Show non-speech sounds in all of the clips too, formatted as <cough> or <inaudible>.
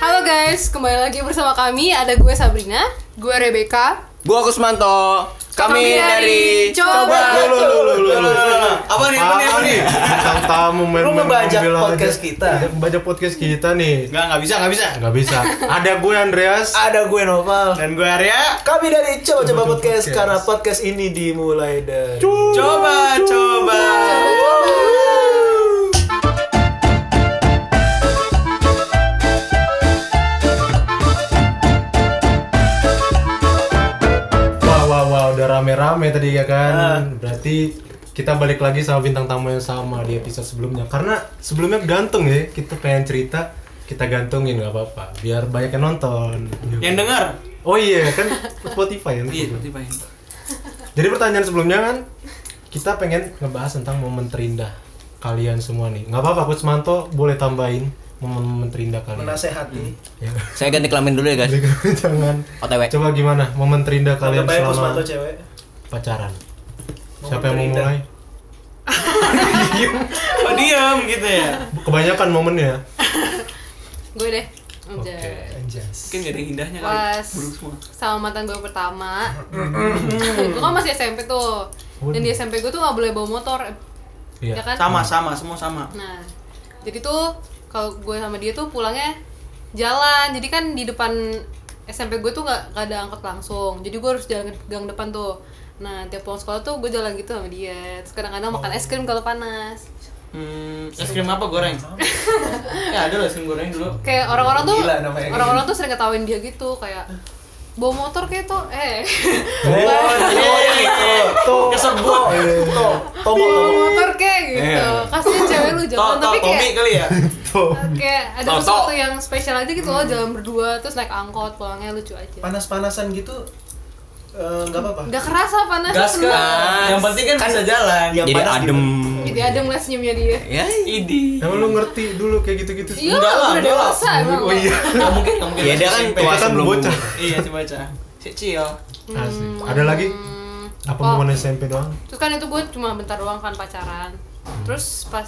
Halo guys, kembali lagi bersama kami. Ada gue Sabrina, gue Rebecca. Gua Kusmanto. Kami, Kami dari Coba. Lu, lu, lu, lu, lu, lu, lu. Apa nih? Apa nih? Apa nih? Bintang tamu main Lu mobil podcast aja. kita. Ngebajak podcast kita nih. Enggak, enggak bisa, enggak bisa. Nggak bisa. Ada gue Andreas. Ada gue Noval. Dan gue Arya. Kami dari Coba Coba Coba Podcast karena podcast ini dimulai dari Coba, coba. Wah, rame-rame tadi ya kan. Ah. Berarti kita balik lagi sama bintang tamu yang sama di episode sebelumnya. Karena sebelumnya gantung ya, kita pengen cerita, kita gantungin nggak apa-apa. Biar banyak yang nonton. Yang dengar. Oh iya, kan Spotify ya. Iya, tiba Jadi pertanyaan sebelumnya kan kita pengen ngebahas tentang momen terindah kalian semua nih. Nggak apa-apa, Coach Manto boleh tambahin momen-momen terindah kalian. menasehati. Ya. <laughs> Saya ganti kelamin dulu ya guys. Jangan. OTW. Coba gimana momen terindah kalian aja selama Kusmanto cewek. pacaran? Momen Siapa yang mau terindah. mulai? <laughs> Oh, diam gitu ya. Kebanyakan momennya. Gue deh. Oke, Anjay. anjas. Gak ada indahnya kali. Pas Buruk semua. sama mantan gue pertama, gue kan masih SMP tuh. Dan di SMP gue tuh gak boleh bawa motor, Iya. ya kan? Sama, sama, semua sama. Nah, jadi tuh kalau gue sama dia tuh pulangnya jalan. Jadi kan di depan SMP gue tuh nggak nggak ada angkot langsung. Jadi gue harus jalan ke gang depan tuh. Nah, tiap pulang sekolah tuh gue jalan gitu sama dia. Terus kadang-kadang makan es krim kalau panas. Hmm, es krim apa goreng? ya ada loh es krim goreng dulu. Kayak orang-orang tuh orang-orang tuh sering ketawain dia gitu kayak bawa motor kayak tuh eh Oh, itu. Tuh. Kesebut. Tuh. Bawa motor kayak gitu kasihan cewek lu jalan tapi Tommy kayak kali ya? Tuh. kayak ada Toh, sesuatu yang spesial aja gitu loh jalan berdua terus naik angkot pulangnya lucu aja Panas-panasan gitu eh, nggak apa-apa. Nggak kerasa panas Gas kan. Yang penting kan bisa jalan. Yang Jadi adem. Jadi ada ngeliat senyumnya dia Ya. Idi. Emang lu ngerti dulu kayak gitu-gitu? Iya, Enggak lah, udah lah. dewasa emang Oh iya. Gak mungkin, gak mungkin. Ya dia kan SMP. tua kan sebelum bocah. Iya, si baca. Si Cil. Asik. Ada lagi? Hmm, Apa oh, momen SMP doang? Terus kan itu gue cuma bentar doang kan pacaran Terus pas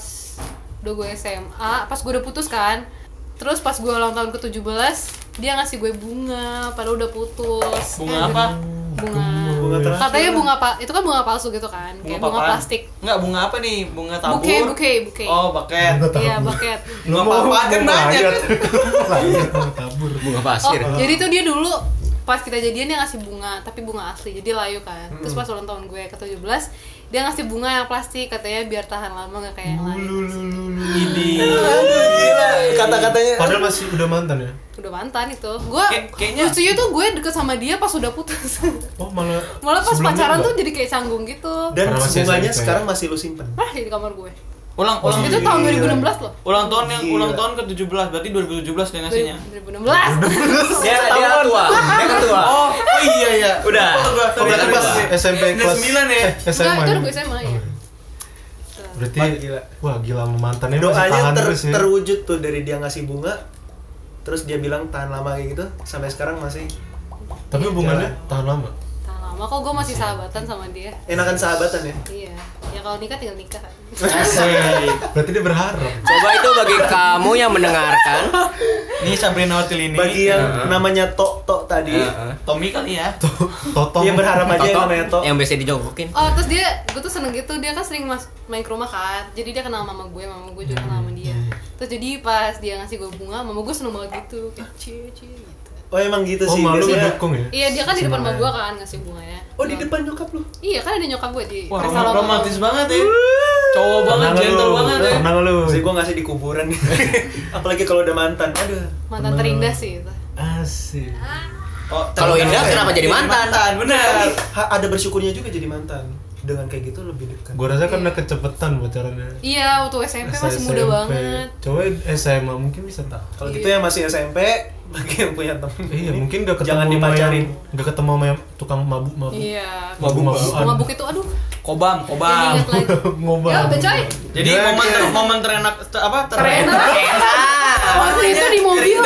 udah gue SMA, pas gue udah putus kan Terus pas gue ulang tahun ke-17 Dia ngasih gue bunga, padahal udah putus Bunga Eh, apa? Bunga Bunga terakhir. Katanya bunga apa? Itu kan bunga palsu gitu kan Kayak bunga apaan? plastik Enggak, bunga apa nih? Bunga tabur. Buke, buke, buke Oh, buket. Iya, buket Bunga apa-apaan kan banyak. Bunga <laughs> Oh, pasir. jadi tuh dia dulu pas kita jadian dia ngasih bunga, tapi bunga asli, jadi layu kan. Terus pas ulang tahun gue ke-17, dia ngasih bunga yang plastik, katanya biar tahan lama gak kayak yang lain. Gila. Kata-katanya. Padahal masih udah mantan ya? Udah mantan itu. Gue Kayak- kayaknya- lucunya tuh gue deket sama dia pas udah putus. Oh malah Malah pas pacaran enggak? tuh jadi kayak canggung gitu. Dan bunganya sekarang masih lu simpen. Wah, di kamar gue. Ulang ulang Itu tahun 2016 loh. ulang tahun yang Gila. ulang tahun ke-17 berarti 2017 dia ngasihnya. 2016. Dia dia ketua. Dia ketua. Oh, oh iya iya. Udah. Oh, gua- Oh, berarti pas. SMP kelas sembilan ya? eh, SMA Enggak, itu gue SMA ya. Berarti Wah, gila. wah gila mantannya Doanya tahan ter- terus ya. terwujud tuh dari dia ngasih bunga. Terus dia bilang tahan lama kayak gitu sampai sekarang masih Tapi hubungannya tahan lama. Lama kok gue masih sahabatan sama dia. enakan sahabatan ya. Iya. Ya kalau nikah tinggal nikah kan. Berarti dia berharap. Coba itu bagi kamu yang mendengarkan. Nih Sabrina Hotel ini. Bagi yang namanya Tok Tok tadi, Heeh. Tommy kali ya. Totong. dia berharap aja yang Toto namanya Tok. yang biasa dijogokin. Oh terus dia, gue tuh seneng gitu, dia kan sering mas main ke rumah kan Jadi dia kenal mama gue, mama gue juga kenal sama dia Terus jadi pas dia ngasih gue bunga, mama gue seneng banget gitu Kayak cie cie gitu Oh emang gitu Oh sih. biasanya- ngedukung ya? Iya dia kan di depan mama ya. gue kan ngasih bunganya Oh di depan nyokap lu. Iya kan ada nyokap gue di Wah, rom- romantis banget ya. Cowok banget, Tenang gentle banget ya. Tenang lu. Jadi gua ngasih di kuburan. <laughs> Apalagi kalau udah mantan. Aduh. Mantan terindah sih itu Asik. Oh, Kalau Indah ya? kenapa jadi mantan? Mantan, benar. Ada bersyukurnya juga jadi mantan. Dengan kayak gitu lebih dekat. Gua rasa karena kecepetan pacarannya. Iya waktu SMP masih muda banget Coba SMA mungkin bisa tak. Kalau Iya. gitu yang masih SMP, bagi yang punya temen. Iya, mungkin gak ketemu Jangan dipacarin. yang- Gak ketemu sama yang tukang mabuk-mabuk. Iya Mabuk-mabukan. Mabuk itu aduh Kobam, kobam. <laughs> Ngobam. Ya udah coy Jadi Gak, momen ter- momen terenak ter- apa? Terenak Waktu itu di mobil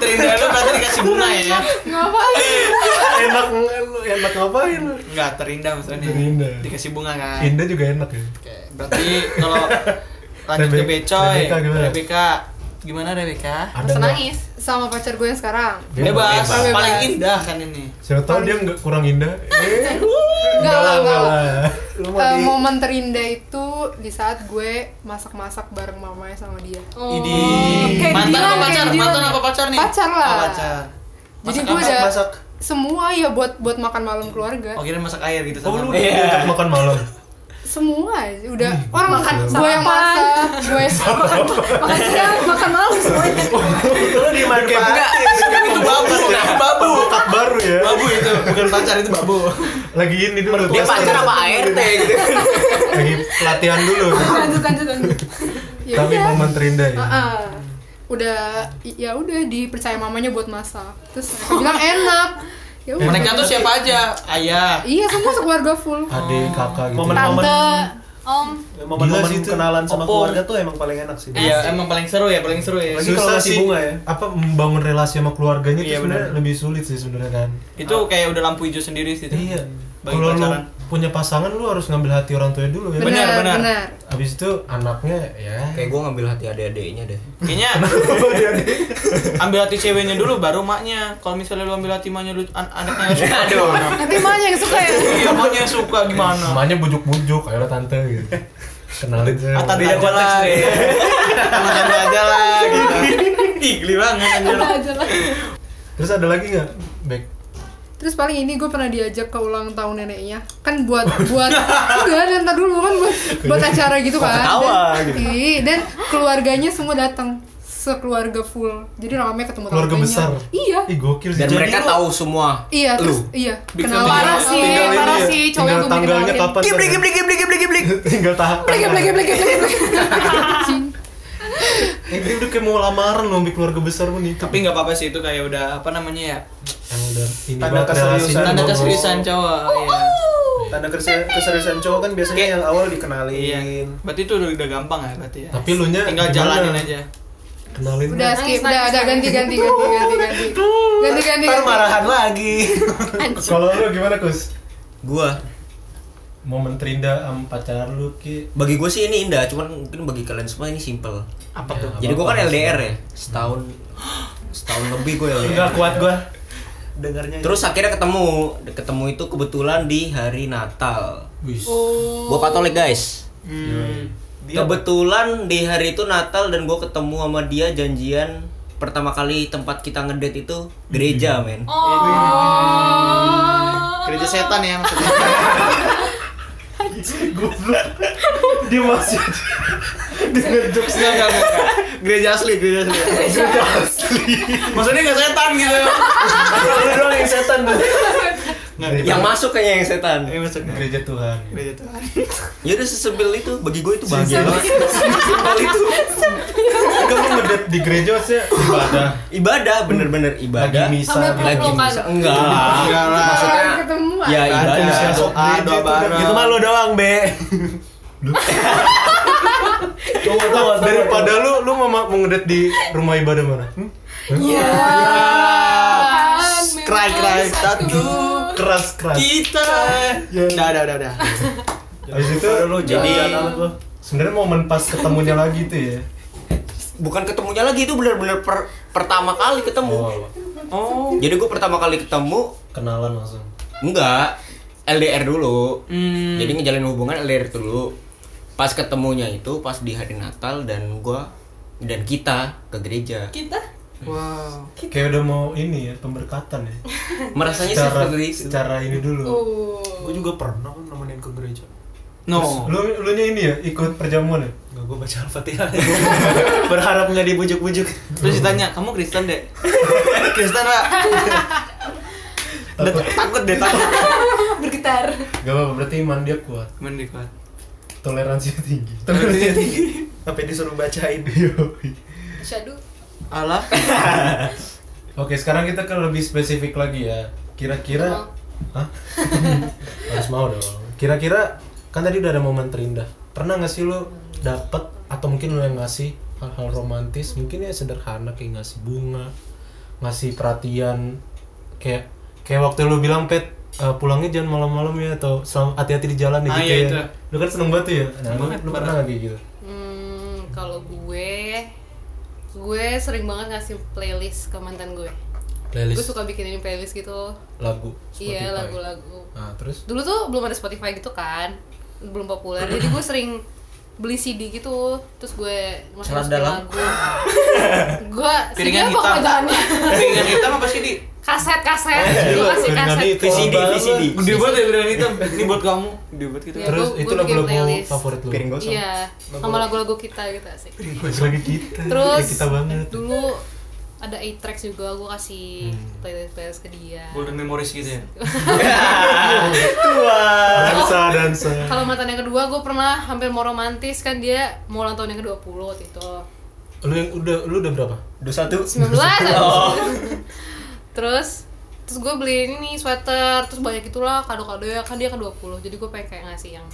Terindah lu. Berarti dikasih bunga ya. Ngapain enak lu enak ngapain? Enggak, terindah maksudnya. Terindah. Dikasih bunga kan. Indah juga enak ya. Oke, berarti kalau lanjut ke Becoy, Rebecca? Rebecca Gimana Rebecca? Ada Masa nangis Sama pacar gue yang sekarang. Bebas, Bebas. paling indah kan ini. Siapa tahu dia nggak kurang indah. <laughs> Eh, Enggak lah, enggak lah. Lu Eh, momen terindah itu di saat gue masak-masak bareng mamanya sama dia. Oh. Idi. Kayak Mantan Dilan, apa pacar? Dilan. Mantan apa pacar nih? Pacar lah. Oh, pacar. Jadi Masak gue apa? udah masak. semua ya buat buat makan malam keluarga. Oh, kira masak air gitu Oh sama. lu udah diajak makan malam. <laughs> Semua udah orang makan makan gue yang masak, gue Makan siang, makan malam semuanya. <laughs> lu dimanfaatin. itu babu, itu babu. Bakat baru ya. Babu itu, bukan pacar itu babu. Lagi ini dulu. Dia pacar apa ART gitu. Lagi pelatihan dulu. <laughs> Lanjut, lanjut, lanjut. ya Tapi udah. momen terindah ya. Ah, ah. udah ya udah dipercaya mamanya buat masak. Terus mereka bilang enak. Ya udah. Mereka tuh siapa aja? Ayah. Iya semua sekeluarga full. Adik, kakak gitu. Momen-momen Tante, Om, momen-momen Gila sih itu. kenalan sama Oppo. keluarga tuh emang paling enak sih. Iya, emang paling seru ya, paling seru ya. Lagi kalau masih bunga ya. Apa membangun relasi sama keluarganya itu Iya, sebenarnya benar. lebih sulit sih sebenarnya kan. Itu kayak udah lampu hijau sendiri sih. itu. Iya. Bagi Kalau lu pacaran. Punya pasangan lu harus ngambil hati orang tua dulu ya. Benar, benar. Habis itu anaknya ya. Kayak gue ngambil hati adik-adiknya deh. Kayaknya <laughs> ambil hati ceweknya dulu baru maknya. Kalau misalnya lu ambil hati maknya lu an anaknya <laughs> suka. Aduh. Nanti mamanya yang suka ya. Iya, maknya yang suka gimana? Namanya bujuk-bujuk, ayolah tante gitu. Kenalin saya. Ata Beda aja konteks lah. nih. Sama tante aja lah gitu. Ih, geli banget anjir. aja lah. Terus ada lagi nggak? Back. Terus paling ini gue pernah diajak ke ulang tahun neneknya kan buat buat enggak dan ntar dulu kan buat buat acara gitu kan ketawa dan, gitu. Ih, dan keluarganya semua datang sekeluarga full jadi ramai ketemu Keluarga besar. iya Ih gokil sih. Dan Jadi mereka lu tahu semua. iya Lu. terus iya Big kenalan family. Parah sih, parah ya, sih, cowok gue tanggalnya kapan? Giblik, giblik, giblik, giblik, giblik. tinggal tahap. Blek, blek, blek, blek, dia udah kayak mau lamaran loh, keluarga besar pun nih. Tapi nggak apa-apa sih itu kayak udah apa namanya ya? Yang udah ini Tanda keseriusan. Tanda keseriusan cowok. Iya. Tanda kese- keseriusan cowok kan biasanya Kayak- yang awal Iya. dikenalin. Berarti itu udah, udah gampang ya berarti ya. Tapi lu nya tinggal gimana? jalanin aja. Kenalin udah dong. skip udah udah ganti ganti ganti ganti ganti ganti ganti Ntar ganti marahan lagi. Kalau lu gimana Kus? Gua Momen terindah sama pacar lu ki bagi gue sih ini indah, cuman mungkin bagi kalian semua ini simple. Apa Ya, tuh? Jadi gue kan. LDR ya, setahun setahun lebih gue LDR. Enggak kuat gua dengarnya. Terus akhirnya ketemu, ketemu itu kebetulan di hari Natal. Wis. Oh. Gue Katolik guys. Hmm. dia Kebetulan di hari itu Natal dan gue ketemu sama dia janjian pertama kali tempat kita ngedate itu gereja men. Oh. Gereja setan ya maksudnya. <laughs> Goblok. Dia masih Dengan jokesnya enggak enggak. enggak. Gereja asli, gereja asli. Gereja asli. Maksudnya enggak setan gitu. lu doang yang setan tuh. Yang masuk kayaknya yang setan. Ini maksudnya gereja Tuhan. gereja Tuhan. Ya udah sesebel itu, bagi gue itu bahagia banget. Sesimpel itu. Enggak lu ngedate di gereja maksudnya ibadah. Ibadah, bener-bener Lagi ibadah. misa Sambil gitu. Lagi misa. Enggak. Enggak lah. Maksudnya ketemu ya ah. ibadah. Ada. doa, doa bareng. Itu mah lu doang, Be. Tunggu, tunggu, Daripada lu lu mau mau ngedate di rumah ibadah mana? Hmm? Iya. Cry, cry, satu. Keras keras. Kita. Udah, udah, udah, udah. Habis itu lu Jadi- lu. sebenarnya momen pas ketemunya lagi tuh ya. Bukan ketemunya lagi itu bener-bener per- pertama kali ketemu. Oh, Oh. Jadi gue pertama kali ketemu kenalan langsung. enggak LDR dulu. Hmm. Jadi ngejalin hubungan LDR dulu. Pas ketemunya itu pas di hari Natal dan gua dan kita ke gereja. Kita? Wow. Kayak udah mau ini ya pemberkatan ya. <laughs> Merasanya sih secara seperti itu. secara ini dulu. Oh. Gua juga pernah kan nemenin ke gereja. No. Lu lu nya ini ya ikut perjamuan ya? Enggak gua baca Al-Fatihah. <laughs> Berharap nggak dibujuk-bujuk. Terus ditanya, kamu Kristen dek? <laughs> Kristen pak? Takut. Takut deh, takut. Bergetar. Gak apa-apa berarti iman dia kuat. Mending kuat. Toleransinya tinggi. Toleransinya tinggi. Sampai disuruh bacain. Shadow. Allah. <laughs> Oke, sekarang kita ke lebih spesifik lagi ya. Kira-kira Hah? <laughs> Harus mau dong. Kira-kira kan tadi udah ada momen terindah. Pernah gak sih lo dapet atau mungkin lo yang ngasih hal-hal romantis, mungkin ya sederhana kayak ngasih bunga, ngasih perhatian kayak kayak waktu lo bilang pet eh, pulangnya jangan malam-malam ya atau hati-hati di jalan ya Ah, gitu iya, ya. itu. Lo kan seneng banget tuh ya. Nah, Banget, lo pernah gak kayak gitu? Hmm, kalau gue gue sering banget ngasih playlist ke mantan gue. Gue Playlist suka bikinin playlist gitu. Lagu. iya Spotify. lagu-lagu. Nah, terus? Dulu tuh belum ada Spotify gitu kan. Belum populer. Jadi gue sering beli CD gitu. Terus gue masukin lagu. <laughs> Gue CD apa hitam. kebacaannya Piringan hitam apa di? Kaset kaset gue kasih kaset. VCD. VCD Gede banget ya piringan hitam. Ini buat kamu. Gede banget gitu. Iya, Terus itu lagu-lagu favorit lu. piring gosong iya sama lagu-lagu kita gitu sih Lagi kita. terus kita banget. dulu ada 8 tracks juga gue kasih Hmm. playlist playlist ke dia Golden memories gitu ya. <laughs> Dansa dansa. kalau mantan yang kedua gue pernah hampir mau romantis kan dia mau ulang tahun yang ke 20 waktu itu Lu yang udah lu udah berapa? dua satu 19 <laughs> <laughs> terus terus gue beli ini sweater terus banyak itulah kado-kado ya kan dia ke 20 jadi gue pengen kayak ngasih yang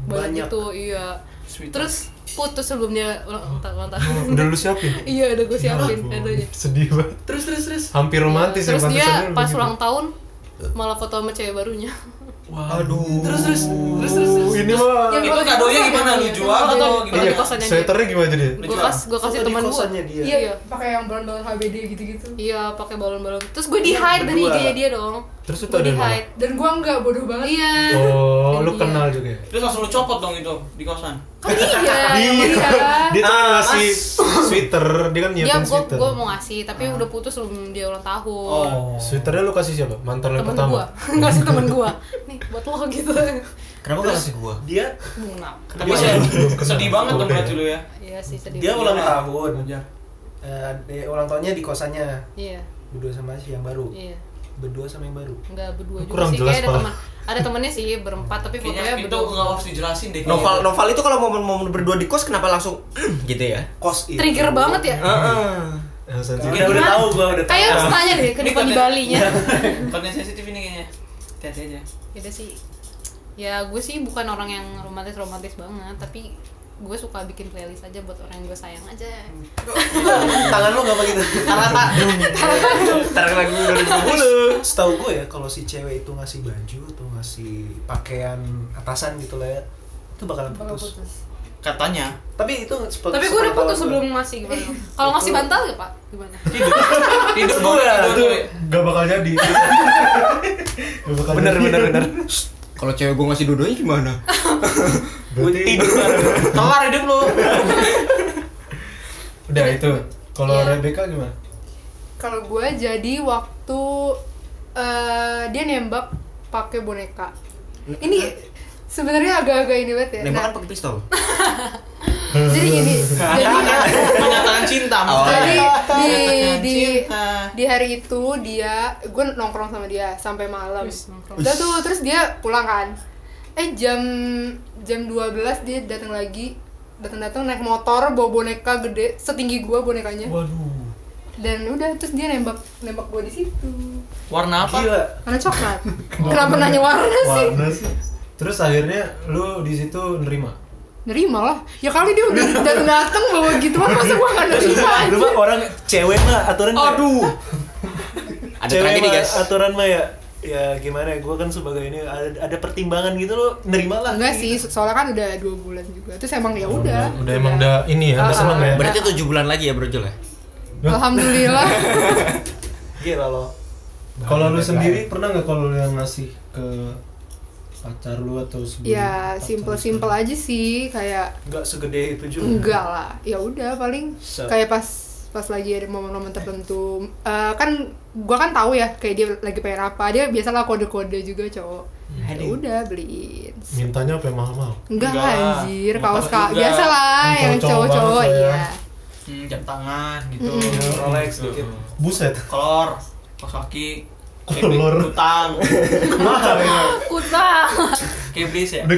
banyak, Banyak. gitu iya Sweet. terus putus sebelumnya ulang tahun ulang <laughs> tahun Oh, udah lu siapin? iya udah gue siapin Oh, kadonya Sedih banget. Terus terus terus. Hampir romantis terus ya dia pantesannya lu pas begitu. ulang tahun malah foto sama cewek barunya <laughs> Waduh. Terus terus terus terus. terus. Ini mah Yang Itu kadonya gimana? Lu jual atau gimana? di kosannya sweaternya gimana jadi? gue kas gue kasih teman gue kosannya dia. iya iya pakai yang balon-balon HBD gitu-gitu iya pakai balon-balon terus gue di Iya, hide dari. IG dia dong Terus itu ada mana? dan gua enggak bodoh banget iya Oh, lu dia. kenal juga ya? Terus langsung lu copot dong itu di kosan. kan iya yang <laughs> iya Dia tuh Ah, ngasih sweater, dia kan dia nyiapin gue sweater. gue mau ngasih tapi udah putus sebelum dia ulang tahun Oh. Sweaternya lu kasih siapa? Mantan lu pertama? gue <laughs> ngasih temen gue <laughs> nih buat lo gitu kenapa gak kasih gua Dia bunga Tapi sedih, sedih banget dong berarti lu ya. iya sih sedih dia ulang Iya. tahun. Eh, ulang tahunnya di kosannya. iya Berdua sama si yang baru. iya Berdua sama yang baru. nggak berdua juga Kurang sih jelas, kayak ada Pak. teman ada temennya sih berempat tapi Kayaknya fotonya itu berdua nggak harus dijelasin deh. Noval kayaknya. Noval itu kalau momen-momen berdua di kos kenapa langsung <clears throat> gitu ya Kos itu. trigger banget ya Heeh. Sensitif. Udah udah tahu gua udah tahu. kayak harus tanya deh ke Ini Diva di Bali nya <laughs> Konten sensitif ini kayaknya. Hati-hati aja. Beda sih ya gue sih bukan orang yang romantis romantis banget tapi gue suka bikin playlist aja buat orang yang gue sayang aja Tangan lu enggak begitu. Ntar lagu Mulu. Setahu gue ya kalau si cewek itu ngasih baju atau ngasih pakaian atasan gitu lah ya, itu bakalan bakal putus. putus Katanya. Tapi itu tapi gue udah putus gue. sebelum ngasih gimana kalau ngasih bantal ya pak gimana Tidur. Tidur Itu ya, tidur, gak bakal jadi. Gak bakal bener jadi. bener bener kalau cewek gua ngasih dua-duanya gimana <laughs> Berarti Tidur. Kelar hidup lu. udah itu. Kalau Iya. Rebecca gimana? kalau gue jadi waktu eh, dia nembak pakai boneka ini sebenarnya agak-agak ini banget ya nembak Nah, kan pakai pistol <laughs> jadi gini jadi Menyatakan cinta. Oh. Jadi di di cinta. di hari itu dia gue nongkrong sama dia sampai malam. Udah tuh terus dia pulang kan. Eh jam jam 12 dia datang lagi datang-datang naik motor bawa boneka gede setinggi gua bonekanya Waduh. dan udah terus dia nembak nembak gua di situ Warna apa? Gila. warna coklat <laughs> kenapa nanya warna sih Warna sih. Terus akhirnya lu di situ nerima. nerima lah ya kali dia udah <laughs> datang datang bawa gitu kan masa gua nggak nerima Lu mah orang cewek mah aturan Aduh. ada cewek mah guys aturan mah ya ya gimana? Ya gue kan sebagai ini ada, ada pertimbangan gitu lo nerima lah enggak sih soalnya kan udah dua bulan juga. Terus emang ya udah. Udah emang udah ini ya, udah Ah, seneng ya. berarti tujuh bulan lagi ya brojol ya? Alhamdulillah. <laughs> Gila lo. Kalau lu sendiri pernah nggak kalau lu yang ngasih ke pacar lu atau sebelum ya simple simple aja sih kayak nggak segede itu juga. Enggak lah. Ya udah paling kayak pas pas lagi ada momen-momen tertentu Eh, kan gua kan tahu ya kayak dia lagi pengen apa dia biasalah kode-kode juga cowok ya Aduh. udah beliin Mintanya apa yang mahal-mahal? enggak lah anjir kaos kak juga. biasa lah Yang cowok-cowok lah ya. iya Hmm, jam tangan gitu. Mm-mm. Rolex dikit Buset. Kolor, kaos kaki, Kolor. utang, Mahal <laughs> ya. Kuta. keblis ya. Udah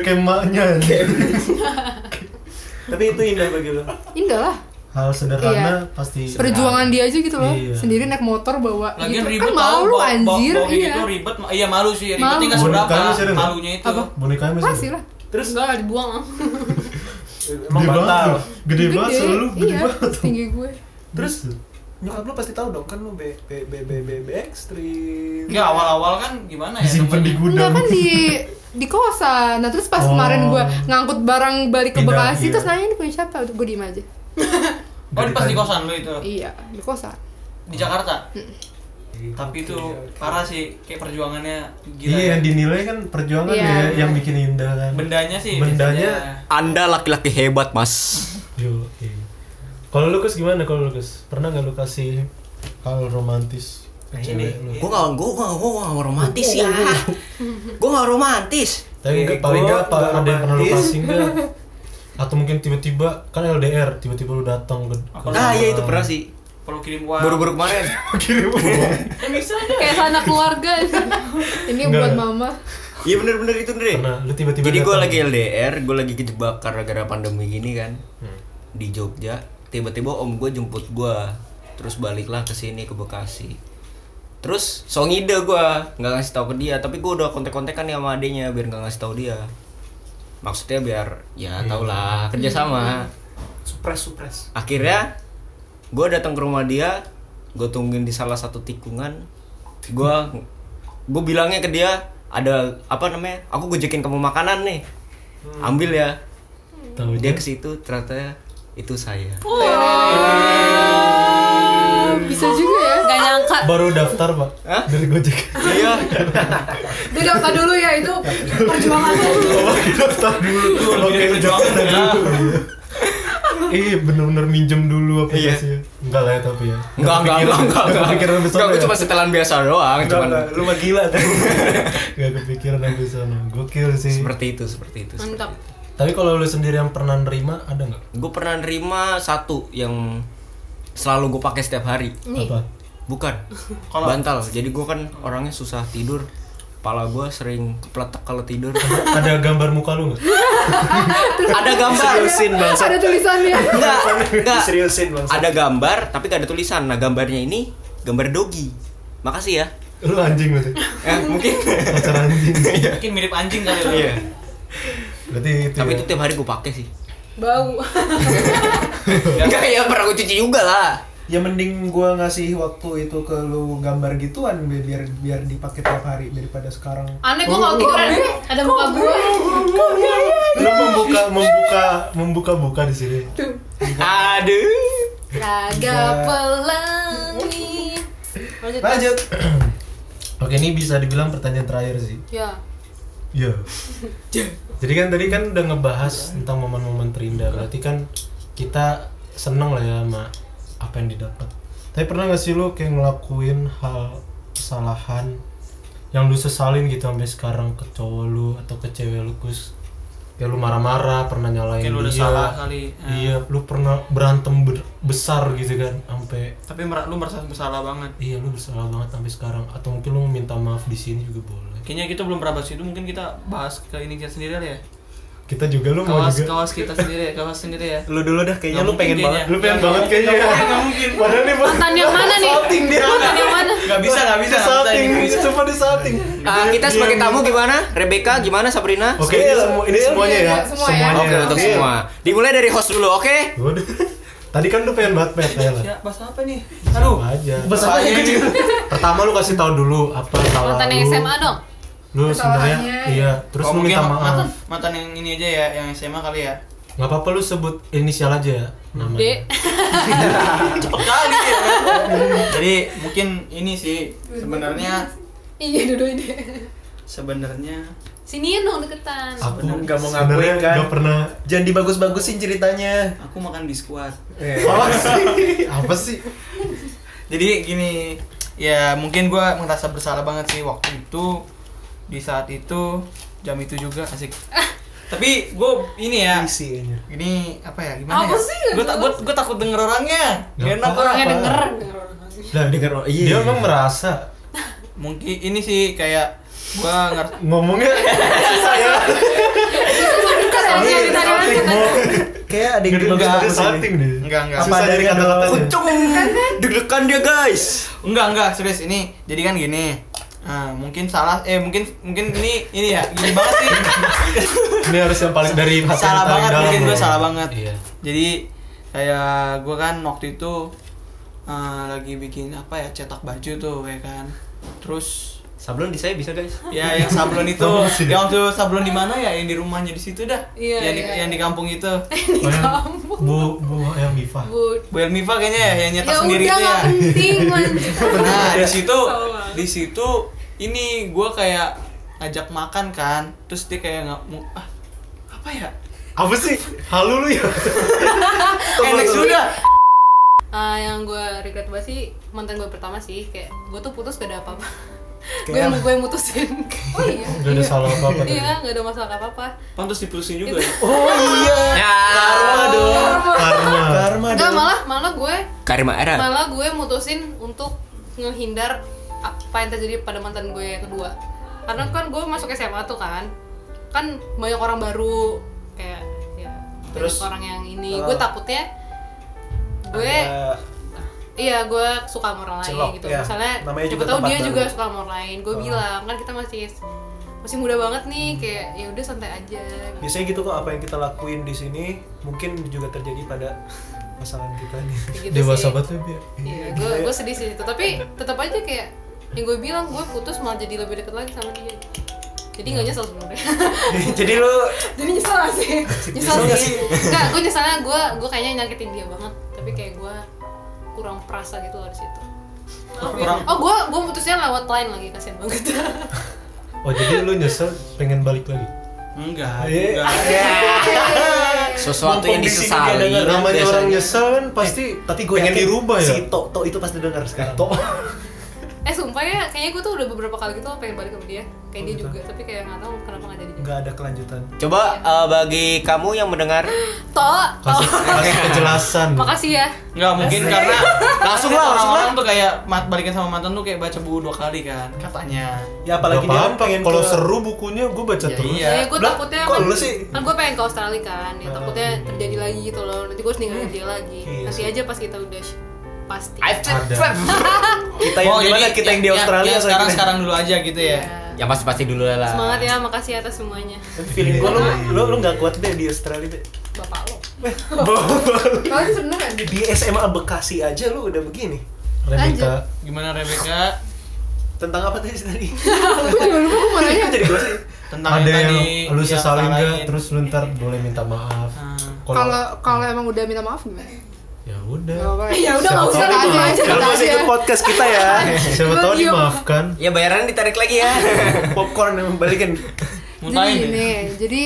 tapi itu indah bagi lo indah lah Hal sederhana Iya. pasti perjuangan dia aja gitu loh Iya. sendiri naik motor bawa Lagian gitu. ribet kan malu bawa- anjir bawa, bawa iya gitu ribet, ma- iya malu sih, ribetnya Malu. nggak seberapa, malunya itu. Apa? Bonekanya masih masih lah terus Enggak lah dibuang. emang Gede batal banget. Gede banget selalu gede iya banget. tinggi gue terus nyokap lu pasti tahu dong kan lu B B B B B, B ekstrim Enggak awal-awal kan gimana ya? disimpan di gudang. kan di di kosan. Nah terus pas Oh. kemarin gue ngangkut barang balik ke Bekasi iya. terus nanya ini punya siapa? Gue diem aja. <laughs> Oh, di pas di kosan lu itu. iya di kosan Di Jakarta. Tapi itu parah sih kayak perjuangannya gila. Iya, ya. yang dinilai kan perjuangan Iya. ya, yang bikin indah kan. Bendanya sih Bendanya- biasanya. Anda laki-laki hebat, Mas. <laughs> Yo, iya. Kalau lu Gus gimana kalau lu Gus? Pernah nggak lu kasih hal romantis ke Nah, cewek ini. lu? Gue gak, gue gak, gue gak romantis ya. Gue gak romantis. Tapi paling nggak apa ada yang pernah lu romantis. kasih nggak? <laughs> Atau mungkin tiba-tiba kan LDR, tiba-tiba lu datang ke, ke Nah, iya itu pernah sih. Perlu kirim uang. Baru-baru kemarin. <laughs> Kan <laughs> bisa aja. kayak sanak keluarga ini buat mama Iya bener-bener itu Andre. Pernah, lu tiba-tiba Jadi gue lagi LDR, gue lagi kejebak karena gara pandemi gini kan Hmm. di Jogja. Tiba-tiba om gue jemput gue, terus baliklah ke sini ke Bekasi. Terus so ngide gue nggak ngasih tahu ke dia, tapi gue udah kontek-kontekan nih sama adenya biar nggak ngasih tahu dia. Maksudnya biar ya tau lah kerjasama. supres supres Akhirnya gue datang ke rumah dia, gue tungguin di salah satu tikungan. Gue gue bilangnya ke dia ada apa namanya? Aku gojekin kamu makanan nih, ambil ya. Tahu Dia ke situ ternyata itu saya. bisa juga baru daftar pak Hah? dari Gojek. Iya. dia daftar dulu ya itu perjuangan dulu daftar dulu. Itu lebih dari perjuangan ya. Iya bener-bener minjem dulu aplikasinya. Enggak lah ya tapi ya. Enggak, enggak, enggak, enggak, enggak. kepikiran sampai Enggak, sana gue ya? cuma setelan biasa doang, cuman lu mah gila kan Gak kepikiran sampai sana. Gokil sih. seperti itu, seperti itu. mantap Tapi kalau lu sendiri yang pernah nerima ada nggak? Gue pernah nerima satu yang selalu gue pakai setiap hari. nih Apa? Bukan. <laughs> Kalau- bantal. Jadi gue kan orangnya susah tidur. Kepala gue sering kepletek kalau tidur. <laughs> Ada gambar muka lu nggak? <laughs> ada gambar. seriusin bangsa ada tulisannya Enggak, enggak. seriusin bangsa Ada gambar tapi gak ada tulisan. Nah, gambarnya ini gambar dogi. Makasih ya. Lu anjing berarti. Ya, mungkin. Pacar anjing. Mungkin mirip anjing kali lu. Iya. Berarti itu. Tapi ya. itu tiap hari gue pakai sih. bau Enggak ya pernah gue cuci juga lah. Ya mending gua ngasih waktu itu ke lu gambar gituan bi- biar biar dipakai tiap hari daripada sekarang aneh gue kalau gitu ada muka gue lu membuka membuka membuka buka di sini. Aduh. laga pelangi lanjut lanjut <clears throat> Oke, ini bisa dibilang pertanyaan terakhir sih. ya Iya. Jadi kan tadi kan udah ngebahas tentang momen-momen terindah. Berarti kan kita seneng lah ya sama apa yang didapat. Tapi pernah gak sih lu kayak ngelakuin hal kesalahan yang lu sesalin gitu sampai sekarang ke cowok lu atau ke cewek lu Gus? Kayak lu marah-marah, pernah nyalain Kayak lu udah dia. salah kali. Eh. Iya, lu pernah berantem ber- besar gitu kan sampai Tapi mer- lu merasa bersalah banget. iya lu bersalah banget sampai sekarang atau mungkin lu minta maaf di sini juga boleh. Kayaknya kita belum pernah bahas itu, mungkin kita bahas ke ini kita sendiri ya. Kita juga lu mau Kawas juga kawas kita sendiri, kawas sendiri ya. lu dulu dah kayaknya lu pengen banget. Lu pengen banget kayaknya. mungkin, nggak mungkin. Padahal nih mantan yang mana nih Salting dia. mantan yang mana Nggak bisa, nggak bisa, nggak bisa, salting, nggak bisa. coba di salting. Ah, kita sebagai tamu gimana? Rebecca gimana Sabrina? Oke, ini semua ini semuanya ya. Semua ya. Semuanya. Oke untuk semua. Dimulai dari host dulu, oke? Tadi kan lu pengen banget pet ya lah. Ya, bahas apa nih? Aduh. Apa aja. Bahas apa Soalnya ini- Pertama lu kasih tahu dulu apa salah mantan yang SMA dong Lu sebenarnya Kesalahannya. iya, terus Oh, lu minta ma- mantan, maaf. mantan yang ini aja ya, yang SMA kali ya. Enggak apa-apa lu sebut inisial aja ya D <laughs> namanya. Cepet kali ya. <laughs> Jadi mungkin ini sih sebenarnya iya dulu ini sebenarnya siniin dong deketan Aku Nggak mau ngakuin kan? nggak pernah jangan dibagus-bagusin ceritanya aku makan biskuit. eh, apa <laughs> sih? Apa sih? Jadi gini, ya mungkin gua merasa bersalah banget sih waktu itu di saat itu jam itu juga asik. Tapi gue ini ya, isi ini apa ya gimana Apa ya? sih? Gue tak gue gue takut denger orangnya. Gak enak Apa? orangnya Apa? denger Lah Dengar oh, Dia iya. emang merasa Mungkin ini sih kayak gua ngerti ngomongnya Dari tadi mana? kayak ada yang Nggak dibagus-bagusin salting deh. Enggak, enggak. Susah dari kata-katanya. Kucung. Deg-degan dia, guys. Enggak, enggak, serius ini. Jadi kan gini. Nah, mungkin salah eh mungkin mungkin ini ini ya gini banget sih. <laughs> Ini harus yang paling dari hati yang salah paling banget dalam mungkin gue loh. salah banget. Iya. Jadi kayak gue kan waktu itu eh, lagi bikin apa ya cetak baju tuh ya kan. Terus Sablon di saya bisa guys. Ya yang sablon itu, <laughs> yang waktu sablon di mana ya? Yang di rumahnya di situ dah. Iya, yang di iya. yang di kampung itu. <laughs> Oh, yang bu bu yang Mifa Bu, Bu Elmiva kayaknya ya yang nyetak ya sendiri udah itu ya. nggak penting. <laughs> Nah, di situ Sama. di situ ini gua kayak ngajak makan kan. Terus dia kayak nggak mau ah apa ya? apa sih halu lu ya Enak sudah. Ah, yang gue regret banget sih mantan gue pertama sih kayak gue tuh putus gak ada apa-apa gue yang gue mutusin. <laughs> Oh iya Gak ada salah apa-apa tadi. iya gak ada masalah apa-apa. Pantas diputusin juga ya. <laughs> oh iya. Ya. karma dong. Karma. Karma. Dong. malah malah gue Karima era. malah gue mutusin untuk menghindar apa yang terjadi pada mantan gue yang kedua. Karena kan gue masuk SMA tuh kan. Kan banyak orang baru kayak ya Terus, banyak orang yang ini. Uh, gue takutnya gue Iya, gue suka sama orang lain gitu. ya. Misalnya, siapa juga tahu dia baru. juga suka sama orang lain. Gue Oh. bilang kan kita masih masih muda banget nih, kayak ya udah santai aja. biasanya gitu kok apa yang kita lakuin di sini mungkin juga terjadi pada pasangan kita nih <laughs> gitu dewasa banget ya Bi. Iya, gue gue sedih sih itu. Tapi tetap aja kayak yang gue bilang gue putus malah jadi lebih dekat lagi sama dia. Jadi nggak nyesel sebenarnya. <laughs> jadi lu <laughs> jadi nyesel gak sih? Nyesel Nyesel nggak sih. Enggak, gue nyeselnya gue gue kayaknya nyakitin dia banget. Tapi kayak gue kurang perasa gitu loh di situ. Maaf ya. Oh, gue gue putusnya lewat line lagi kasian banget. <laughs> oh jadi lu nyesel pengen balik lagi Enggak, Eh, enggak. <laughs> Sesuatu yang Mumpung disesali. namanya orang nyesel kan pasti tapi gue pengen dirubah ya si Tok Tok itu pasti dengar sekarang Tok <laughs> eh sumpah ya, kayaknya gue tuh udah beberapa kali gitu pengen balik sama dia. Kayak Oh, dia gitu. juga, tapi kayak nggak tahu kenapa nggak jadi. nggak ada kelanjutan Coba eh, bagi kamu yang mendengar <gasps> Toh, kasih, kasih kejelasan <laughs> makasih ya. Enggak mungkin karena <laughs> Langsung lah, langsung orang tuh kayak mat balikan sama mantan tuh kayak baca buku dua kali kan katanya. ya Gak apalagi dia kan apa-apa pengen kalau ke- seru bukunya gue baca Ya, terus iya. Ya, gue Lah, takutnya kok kan, lu sih? kan gue pengen ke Australia kan, ya Ah, takutnya terjadi lagi gitu loh. Nanti gue harus ninggalin dia lagi. Iya Nanti aja pas kita udah pasti. I've ada <laughs> kita yang Oh, gimana jadi kita yang di yang- Australia yang atau sekarang sekarang dulu aja gitu ya. Ya. yang pasti-pasti dulu lah. Semangat ya, makasih atas semuanya. Feeling gue lu lu lu nggak kuat deh di Australia deh Bapak lo. <laughs> Kalian sebenarnya di SMA Bekasi aja lu udah begini Rebecca Gimana Rebecca? tentang apa tadi tadi <laughs> Gue juga lupa gue mau nanya jadi gue sih Tentang ada yang yang tadi lu sesalin nggak terus lu ntar boleh minta maaf Ah. Kalau kalau emang udah minta maaf gimana? Ya udah. Ya udah nggak usah Cerita lah, aja, Kalau masih aja. ikut podcast kita ya <laughs> siapa tahu dimaafkan Ya bayarannya ditarik lagi ya. <laughs> popcorn yang balikin Jadi gini, jadi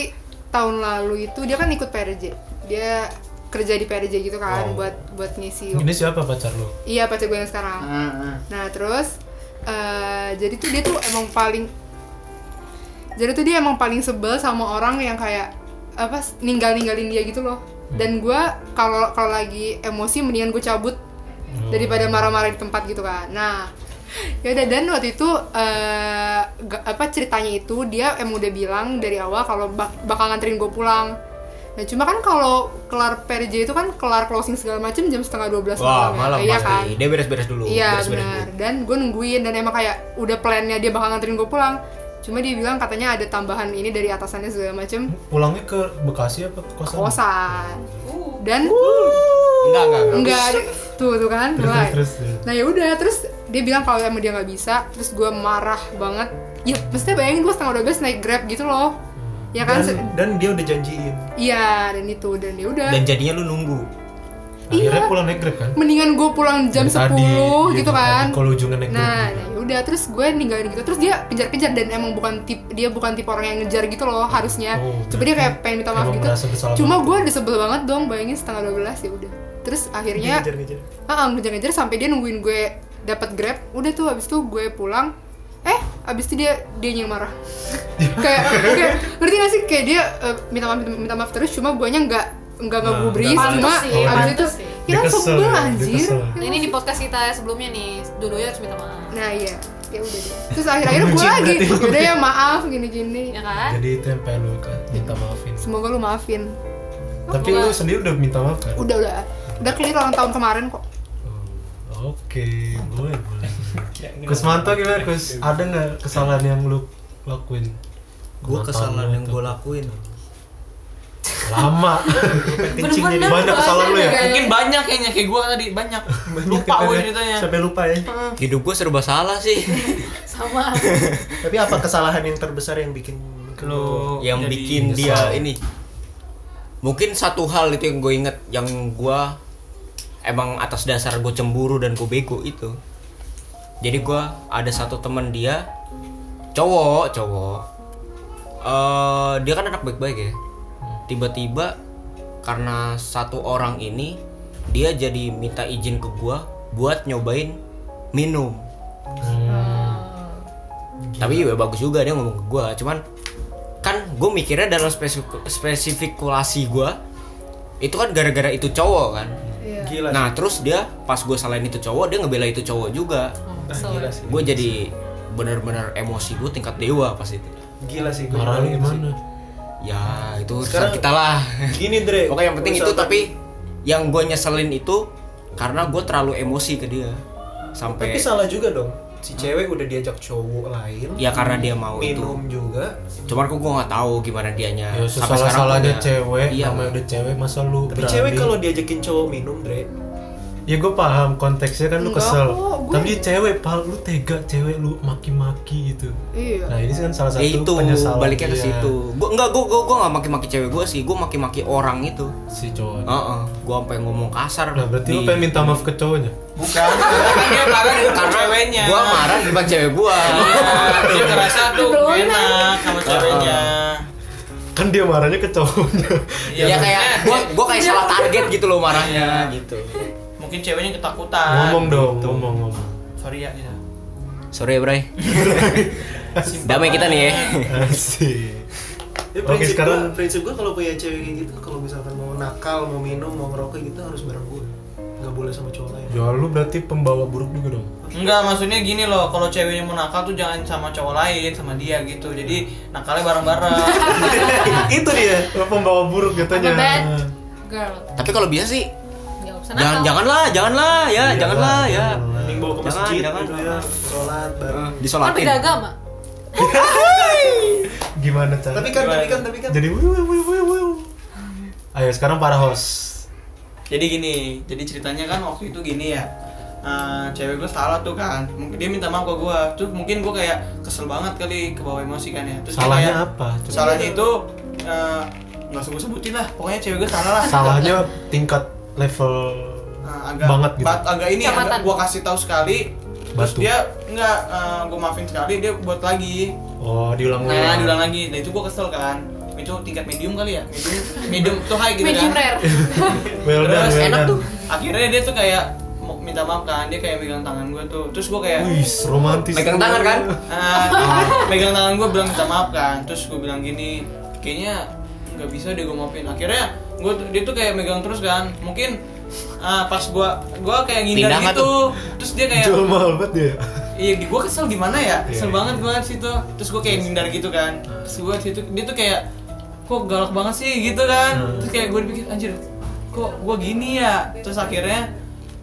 tahun lalu itu dia kan ikut PRJ. Dia kerja di PRJ gitu kan Oh. buat buat ngisi. ini siapa pacar lu Iya pacar gue yang sekarang. Ah, ah. Nah terus eh, jadi tuh dia tuh emang paling jadi tuh dia emang paling sebel sama orang yang kayak apa ninggal ninggalin dia gitu loh. Dan gue kalau kalau lagi emosi mendingan gue cabut daripada marah-marah di tempat gitu kan. Nah ya udah dan waktu itu ga- apa ceritanya itu dia emang udah bilang dari awal kalau bak- bakal nganterin gue pulang. Nah cuma kan kalau kelar PRJ itu kan kelar closing segala macem jam setengah 12 Wah, malam. malam Iya pasti. kan? Dia beres-beres dulu. Iya beres-beres benar. dulu. Dan gue nungguin dan emang kayak udah plannya dia bakal nganterin gue pulang. Cuma dia bilang katanya ada tambahan ini dari atasannya segala macem pulangnya ke Bekasi apa ke kosan kosan. Dan Enggak, enggak, enggak. enggak tuh tuh kan Terus, mulai. terus, terus. Nah ya udah terus dia bilang kalau emang dia nggak bisa, terus gue marah banget. Ya mesti bayangin gue setengah 12 naik grab gitu loh. Ya kan? dan, dan dia udah janjiin Iya dan itu dan ya udah. Dan jadinya lu nunggu. akhirnya Iya. pulang naik grab kan Mendingan gue pulang jam Dari 10 tadi, iya, gitu kan. kalau ujungnya naik grab Nah, juga. nah udah terus gue ninggalin gitu. Terus dia kejar-kejar dan emang bukan tip dia bukan tipe orang yang ngejar gitu loh harusnya. Oh, Coba dia kayak pengen minta maaf gitu. Cuma gue udah sebel banget dong bayangin setengah 12 ya udah. Terus akhirnya dia ngejar-ngejar ah ngejar-ngejar sampai dia nungguin gue dapat grab. Udah tuh habis itu gue pulang. Eh, abis itu dia dia yang marah. <laughs> kayak kayak ngerti gak sih kayak dia eh, minta maaf minta maaf terus cuma guanya nggak nggak Nah, nggak cuma pantas sih, abis itu sih. Kita Dia kesel, sebel anjir. Nah, ini di podcast kita sebelumnya nih, dua-duanya harus minta maaf. Nah iya, ya udah deh. Terus <laughs> akhir-akhir gue lagi, udah ya maaf gini-gini. Ya kan? jadi itu yang pengen lu kan minta maafin Semoga lu maafin. tapi lu sendiri udah minta maaf kan Udah udah, udah clear ulang tahun kemarin kok. Oh, oke boleh boleh Kusmanto gimana Kus ada nggak kesalahan yang lu lakuin Gua kesalahan yang gue lakuin. Lama. kencing jadi Banyak kesalahan lu ya? Mungkin banyak kayaknya kayak gua tadi banyak. Lupa gua ceritanya. Sampai lupa ya. hidup gue serba salah sih <laughs> sama Tapi apa kesalahan yang terbesar yang bikin Lu yang bikin dia ini mungkin satu hal itu yang gue inget yang gue emang atas dasar gue cemburu dan gue bego itu jadi gue ada satu teman dia cowok cowok eh dia kan anak baik-baik ya tiba-tiba karena satu orang ini dia jadi minta izin ke gue buat nyobain minum tapi ya bagus juga dia ngomong ke gue cuman kan gue mikirnya dalam spesifik spesifikasi gue itu kan gara-gara itu cowok kan Iya. Gila. nah terus dia pas gue salahin itu cowok dia ngebela itu cowok juga Nah, kesel gila sih. gue jadi bener-bener emosi gue tingkat dewa pas itu Gila sih gue sih. Ya itu urusan Sekarang- kita lah Gini Dre. <laughs> pokoknya yang penting itu tapi yang gue nyeselin itu karena gue terlalu emosi ke dia sampai Tapi salah juga dong. Si cewek udah diajak cowok lain. ya karena dia mau itu minum juga. cuman kok gue nggak tahu gimana dianya Ya salah salahnya punya- cewek, iya namanya udah cewek masa lu Tapi berani? cewek kalau diajakin cowok minum, Dre. Ya gue paham konteksnya kan lu Enggak kesel. kok, gue- Tapi dia cewek, pal lu tega cewek lu maki-maki gitu. Iya. Nah ini kan salah satu ya itu penyesalan baliknya ke dia, situ gue enggak gue gue gue nggak maki-maki cewek gue sih gue maki-maki orang itu si cowok. Heeh, gue sampai ngomong kasar Nah berarti lu di- pengen minta maaf ke cowoknya? Bukan, karena <laughs> dia marah di depan karena ceweknya. gue marah di depan cewek gue Iya, dia ngerasa tuh enak sama ceweknya. Kan dia marahnya ke cowoknya. ya kayak maksudnya gue gue kayak salah target gitu loh marahnya gitu mungkin ceweknya ketakutan. ngomong dong, gitu. ngomong ngomong. Sorry ya gitu. sorry ya Bray damai kita nih ya Asik. Ya, Oke, prinsip sekarang- gua, prinsip gue kalau punya cewek kayak gitu, kalau misalkan mau nakal, mau minum, mau ngerokok gitu harus bareng gue. Nggak boleh sama cowok lain. Ya lu berarti pembawa buruk juga dong. Enggak, maksudnya gini loh, kalau ceweknya mau nakal tuh jangan sama cowok lain, sama dia gitu. Jadi nakalnya bareng-bareng. <laughs> itu dia. Pembawa buruk katanya. bad girl tapi kalau bisa sih usah jangan nakal janganlah janganlah ya Iya, janganlah ya janganlah. Mending bawa ke Jangan, masjid jangan. gitu ya, sholat bareng. kan disolatin beda agama <laughs> Gimana cara? Tapi kan, tapi kan, tapi kan. Jadi wiu wiu wiu wiu. Ayo sekarang para host. jadi gini, jadi ceritanya kan waktu itu gini ya. Eh, cewek gue salah tuh kan, mungkin dia minta maaf ke gue, tuh mungkin gue kayak kesel banget kali ke bawah emosi kan ya. Terus Salahnya kayak- apa? Coba. Salahnya itu eh, nggak sebut sebutin lah, pokoknya cewek gue salah lah. Salahnya tingkat level Nah, agak banget gitu. bat- agak ini Kecamatan. agak gua kasih tahu sekali. Terus dia enggak gua maafin sekali dia buat lagi. Oh, diulang nah diulang lagi. Nah itu gua kesel kan. Itu tingkat medium kali ya? Medium medium tuh high gitu medium kan. rare. <laughs> Well done, terus well enak done. tuh. Akhirnya dia tuh kayak mau minta maaf kan. Dia kayak megang tangan gua tuh. Terus gua kayak Wih, romantis. Megang tangan kan? <laughs> ah, <laughs> megang tangan gua bilang minta maaf kan. Terus gua bilang gini kayaknya nggak bisa deh gua maafin. Akhirnya gua tuh- dia tuh kayak megang terus kan mungkin ah, pas gua gua kayak ngindar gitu terus dia kayak Jual mahal banget dia. Iya, di gua kesel gimana ya? Kesel Iya, banget gua di situ. Terus gua kayak ngindar gitu kan. Terus gua di situ dia tuh kayak kok galak banget sih gitu kan. Hmm. Terus kayak gua dipikir anjir, kok gua gini ya? Terus akhirnya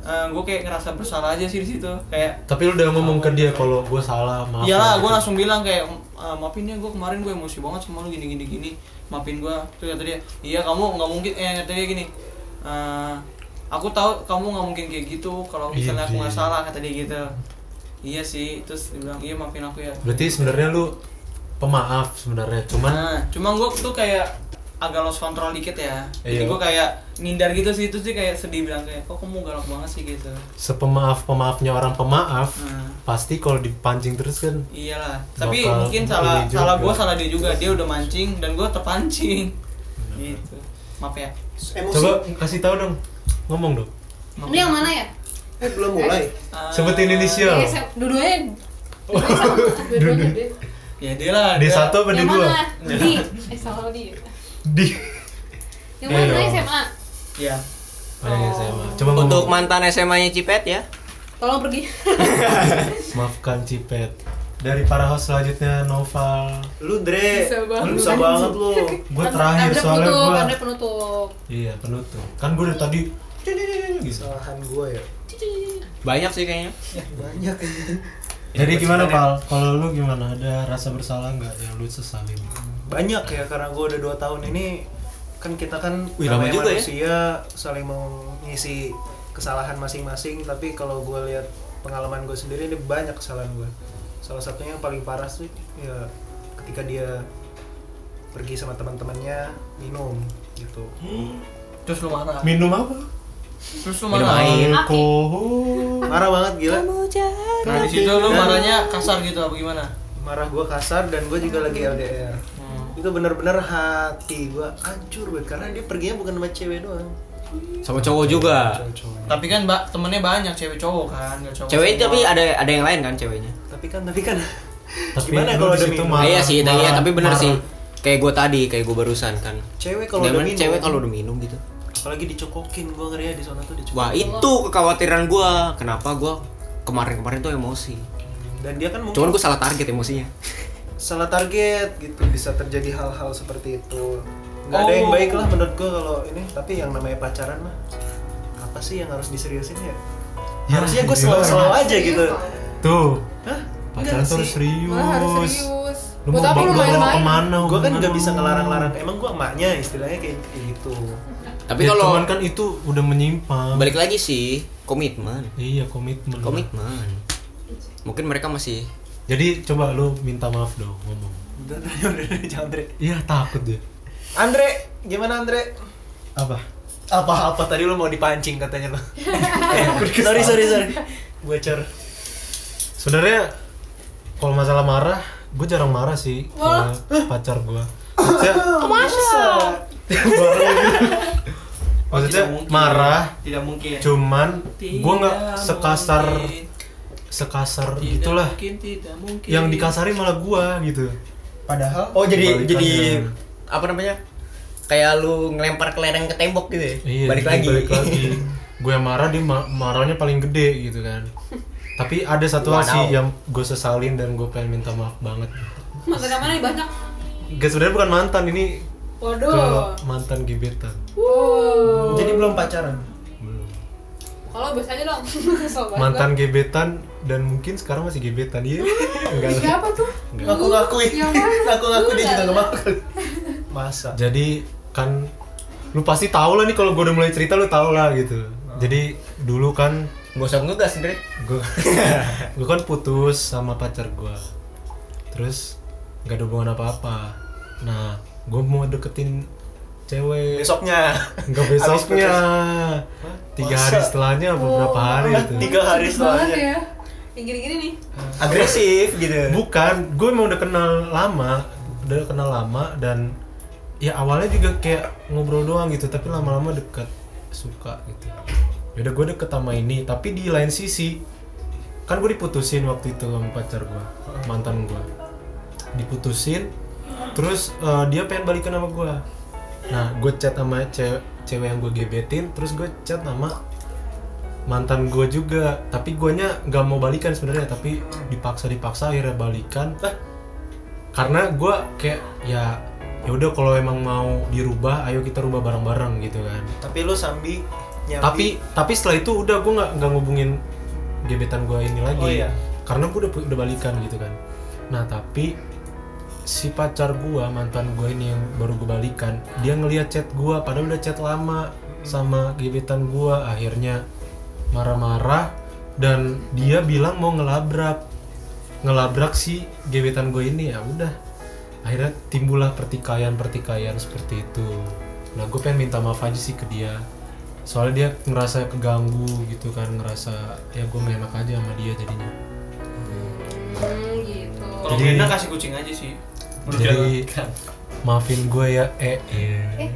eh, gua kayak ngerasa bersalah aja sih di situ. Kayak Tapi lu udah ngomong ke dia kalau gue salah, maaf. Iyalah, ya, gue gitu. langsung bilang kayak "Eh, maafin ya gue kemarin gue emosi banget sama lu gini gini gini. Maafin gue terus kata dia iya kamu nggak mungkin eh kata dia gini "Eh, aku tahu kamu nggak mungkin kayak gitu kalau misalnya aku nggak Iya. salah kata dia gitu. Iya sih terus dia bilang iya maafin aku ya. Berarti sebenarnya lu pemaaf sebenarnya, cuman nah cuma gue tuh kayak agak lost control dikit ya. Jadi Iya. gue kayak ngindar gitu sih itu sih kayak sedih bilang kayak kok kamu galak banget sih? gitu. Sepemaaf pemaafnya orang pemaaf, nah pasti kalau dipancing terus kan iyalah. Tapi mungkin salah juga. salah gue salah dia juga. Dia udah mancing dan gue terpancing. Gitu. Maaf ya. Emosi. coba kasih tahu dong, ngomong dong. ini yang mana ya? Eh, belum mulai. Ah, Sebutin inisial. Ini sem- dua-duanya. Dua-duanya ya dia lah. Di dia- satu apa di yang dua? di. Eh salah di Di. yang mana Ayo. SMA ya Oh, iya, SMA. Coba ngomong. untuk mantan SMA-nya Cipet ya tolong pergi <laughs> maafkan Cipet. Dari para host selanjutnya Noval. Lu Dre, Bisa banget. bisa banget lu. <laughs> Gue terakhir Anda soalnya penutup, gue. Anda penutup Iya penutup. Kan gue dari tadi. <laughs> Gitu. Kesalahan gua ya. banyak sih kayaknya Banyak ini. Jadi gimana Pal? Kalau lu gimana? Ada rasa bersalah nggak yang lu sesalin? Banyak ya karena gua udah 2 tahun ini kan kita kan Wih, lama juga ya. manusia saling mengisi kesalahan masing-masing tapi kalau gue lihat pengalaman gue sendiri ini banyak kesalahan gue salah satunya yang paling parah sih ya ketika dia pergi sama teman-temannya minum gitu. Terus lu marah? Minum apa? Terus lu Minum marah? air. alkohol marah banget gila. Nah di situ lu marahnya kasar gitu apa gimana? Marah gue kasar dan gue juga lagi LDR Hmm. Itu bener-bener hati gue hancur banget karena dia perginya bukan sama cewek doang. Sama cowok juga. Tapi kan mbak temennya banyak cewek cowok kan cowok cewek semua. tapi ada ada yang lain kan ceweknya? Tapi kan tapi kan. Tapi gimana kalau ada minum marah. iya sih tapi, marah, tapi bener marah. sih kayak gue tadi kayak gue barusan kan. Cewek kalau Kalau udah minum. cewek kalau udah minum gitu. Apalagi dicokokin gue ngeri ya di sana tuh dicokokin. Wah itu kekhawatiran gue kenapa gue kemarin-kemarin tuh emosi. Dan dia kan mungkin cuman gue salah target emosinya salah target gitu bisa terjadi hal-hal seperti itu. Nggak ada yang Oh. baik lah menurut gue kalau ini tapi yang namanya pacaran mah apa sih yang harus diseriusin ya, Ya, harusnya gue gila. selalu-selalu aja gitu. Tuh Hah? pacaran tuh harus serius. Malah harus serius. lu Buat mau lu bawa main-main? ke mana gue kan nggak bisa ngelarang-larang. Emang gue emaknya istilahnya kayak gitu. Tapi Ya, kalau kan itu udah menyimpang. Balik lagi sih komitmen. Iya komitmen komitmen. Mungkin mereka masih jadi coba lu minta maaf dong ngomong. Udah udah udah, udah jangan Andre. Iya takut deh Andre gimana Andre? Apa? Apa apa? Tadi lu mau dipancing katanya lo <laughs> sorry sorry sorry. Bocor. Sebenarnya kalau masalah marah gue jarang marah sih sama pacar gue maksudnya <laughs> <laughs> Oh, maksudnya marah tidak mungkin. cuman gue nggak sekasar mungkin. Sekasar Tidak gitulah. mungkin, tidak mungkin. yang dikasarin malah gue gitu. Padahal oh jadi jadi apa namanya? Kayak lu ngelempar kelereng ke tembok gitu ya? Iya balik lagi. balik lagi. <laughs> Gue yang marah dia ma- marahnya paling gede gitu kan. Tapi ada satu hal sih yang gue sesalin dan gue pengen minta maaf banget. Mantan yang mana nih banyak? Gak sebenarnya bukan mantan ini ke waduh mantan gebetan. Wow. Jadi belum pacaran? Belum. Kalau biasanya dong. <laughs> Mantan gebetan dan mungkin sekarang masih gebetan. Iya. Enggak. lah. Siapa tuh? Enggak. ngaku ngakui. Ngaku <laughs> ngaku dia juga nggak mau masa? Jadi kan lu pasti tahu lah nih kalau gue udah mulai cerita lu tahu lah gitu. Jadi dulu kan gak usah ngegas Andre gue <laughs> gue kan putus sama pacar gue terus nggak ada hubungan apa apa nah gue mau deketin cewek. Besoknya. Nggak besoknya. tiga hari setelahnya beberapa hari itu? Tiga hari setelahnya. ya. Yang gini-gini nih. Agresif gitu. Bukan gue emang udah kenal lama udah kenal lama dan ya awalnya juga kayak ngobrol doang gitu tapi lama-lama deket suka gitu. Yaudah gue deket sama ini tapi di lain sisi. Kan gue diputusin waktu itu sama pacar gue mantan gue. Diputusin terus eh, dia pengen balikan sama gue. Nah gue chat sama cewek cewek yang gue gebetin terus gue chat sama mantan gue juga. Tapi guanya nggak mau balikan sebenarnya tapi dipaksa dipaksa akhirnya balikan. Karena gue kayak ya ya udah kalau emang mau dirubah ayo kita rubah bareng-bareng gitu kan. Tapi lu sambi nyambi. Tapi tapi setelah itu udah gue nggak nggak ngubungin gebetan gue ini lagi. Oh, iya. karena gue udah udah balikan gitu kan. Nah tapi si pacar gue mantan gue ini yang baru gue balikan dia ngelihat chat gue padahal udah chat lama sama gebetan gue akhirnya marah-marah dan dia bilang mau ngelabrak ngelabrak si gebetan gue ini ya udah akhirnya timbullah pertikaian pertikaian seperti itu nah gue pengen minta maaf aja sih ke dia soalnya dia ngerasa keganggu gitu kan ngerasa ya gue gak enak aja sama dia jadinya hmm gitu kalau Jadi- Brenda kasih kucing aja sih Menurut jadi dia. maafin gue ya eh, eh. eh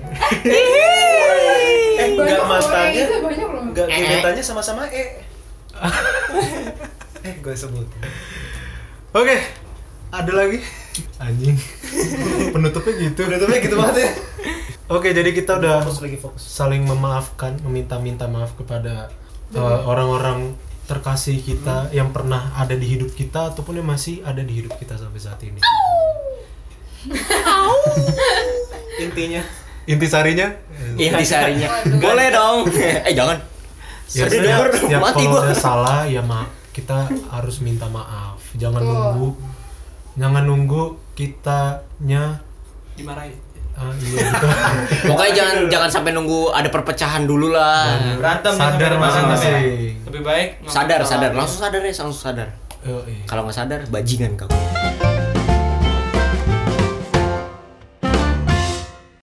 <laughs> nggak Banyak loh, matanya kayak gitu, banyak loh. Nggak gebetannya sama-sama e. <laughs> Eh gue sebut. Oke ada lagi? Anjing. Penutupnya gitu. Penutupnya gitu banget ya. Oke jadi kita udah fokus lagi fokus. saling memaafkan meminta-minta maaf kepada uh, orang-orang terkasih kita yang pernah ada di hidup kita ataupun yang masih ada di hidup kita sampai saat ini. Intinya. Intisarinya? Inti sarinya boleh dong. Eh jangan ya setiap, denger, setiap mati kalau udah salah ya ma kita harus minta maaf jangan Betul. nunggu jangan nunggu kitanya dimarahin Ah, iya gitu. <laughs> Pokoknya jangan jangan sampai nunggu ada perpecahan dulu lah. berantem ya, Sadar masing-masing. berantem. lebih baik Sadar, sadar, langsung sadar ya, langsung sadar. Oh, iya. Kalau nggak sadar, bajingan kamu.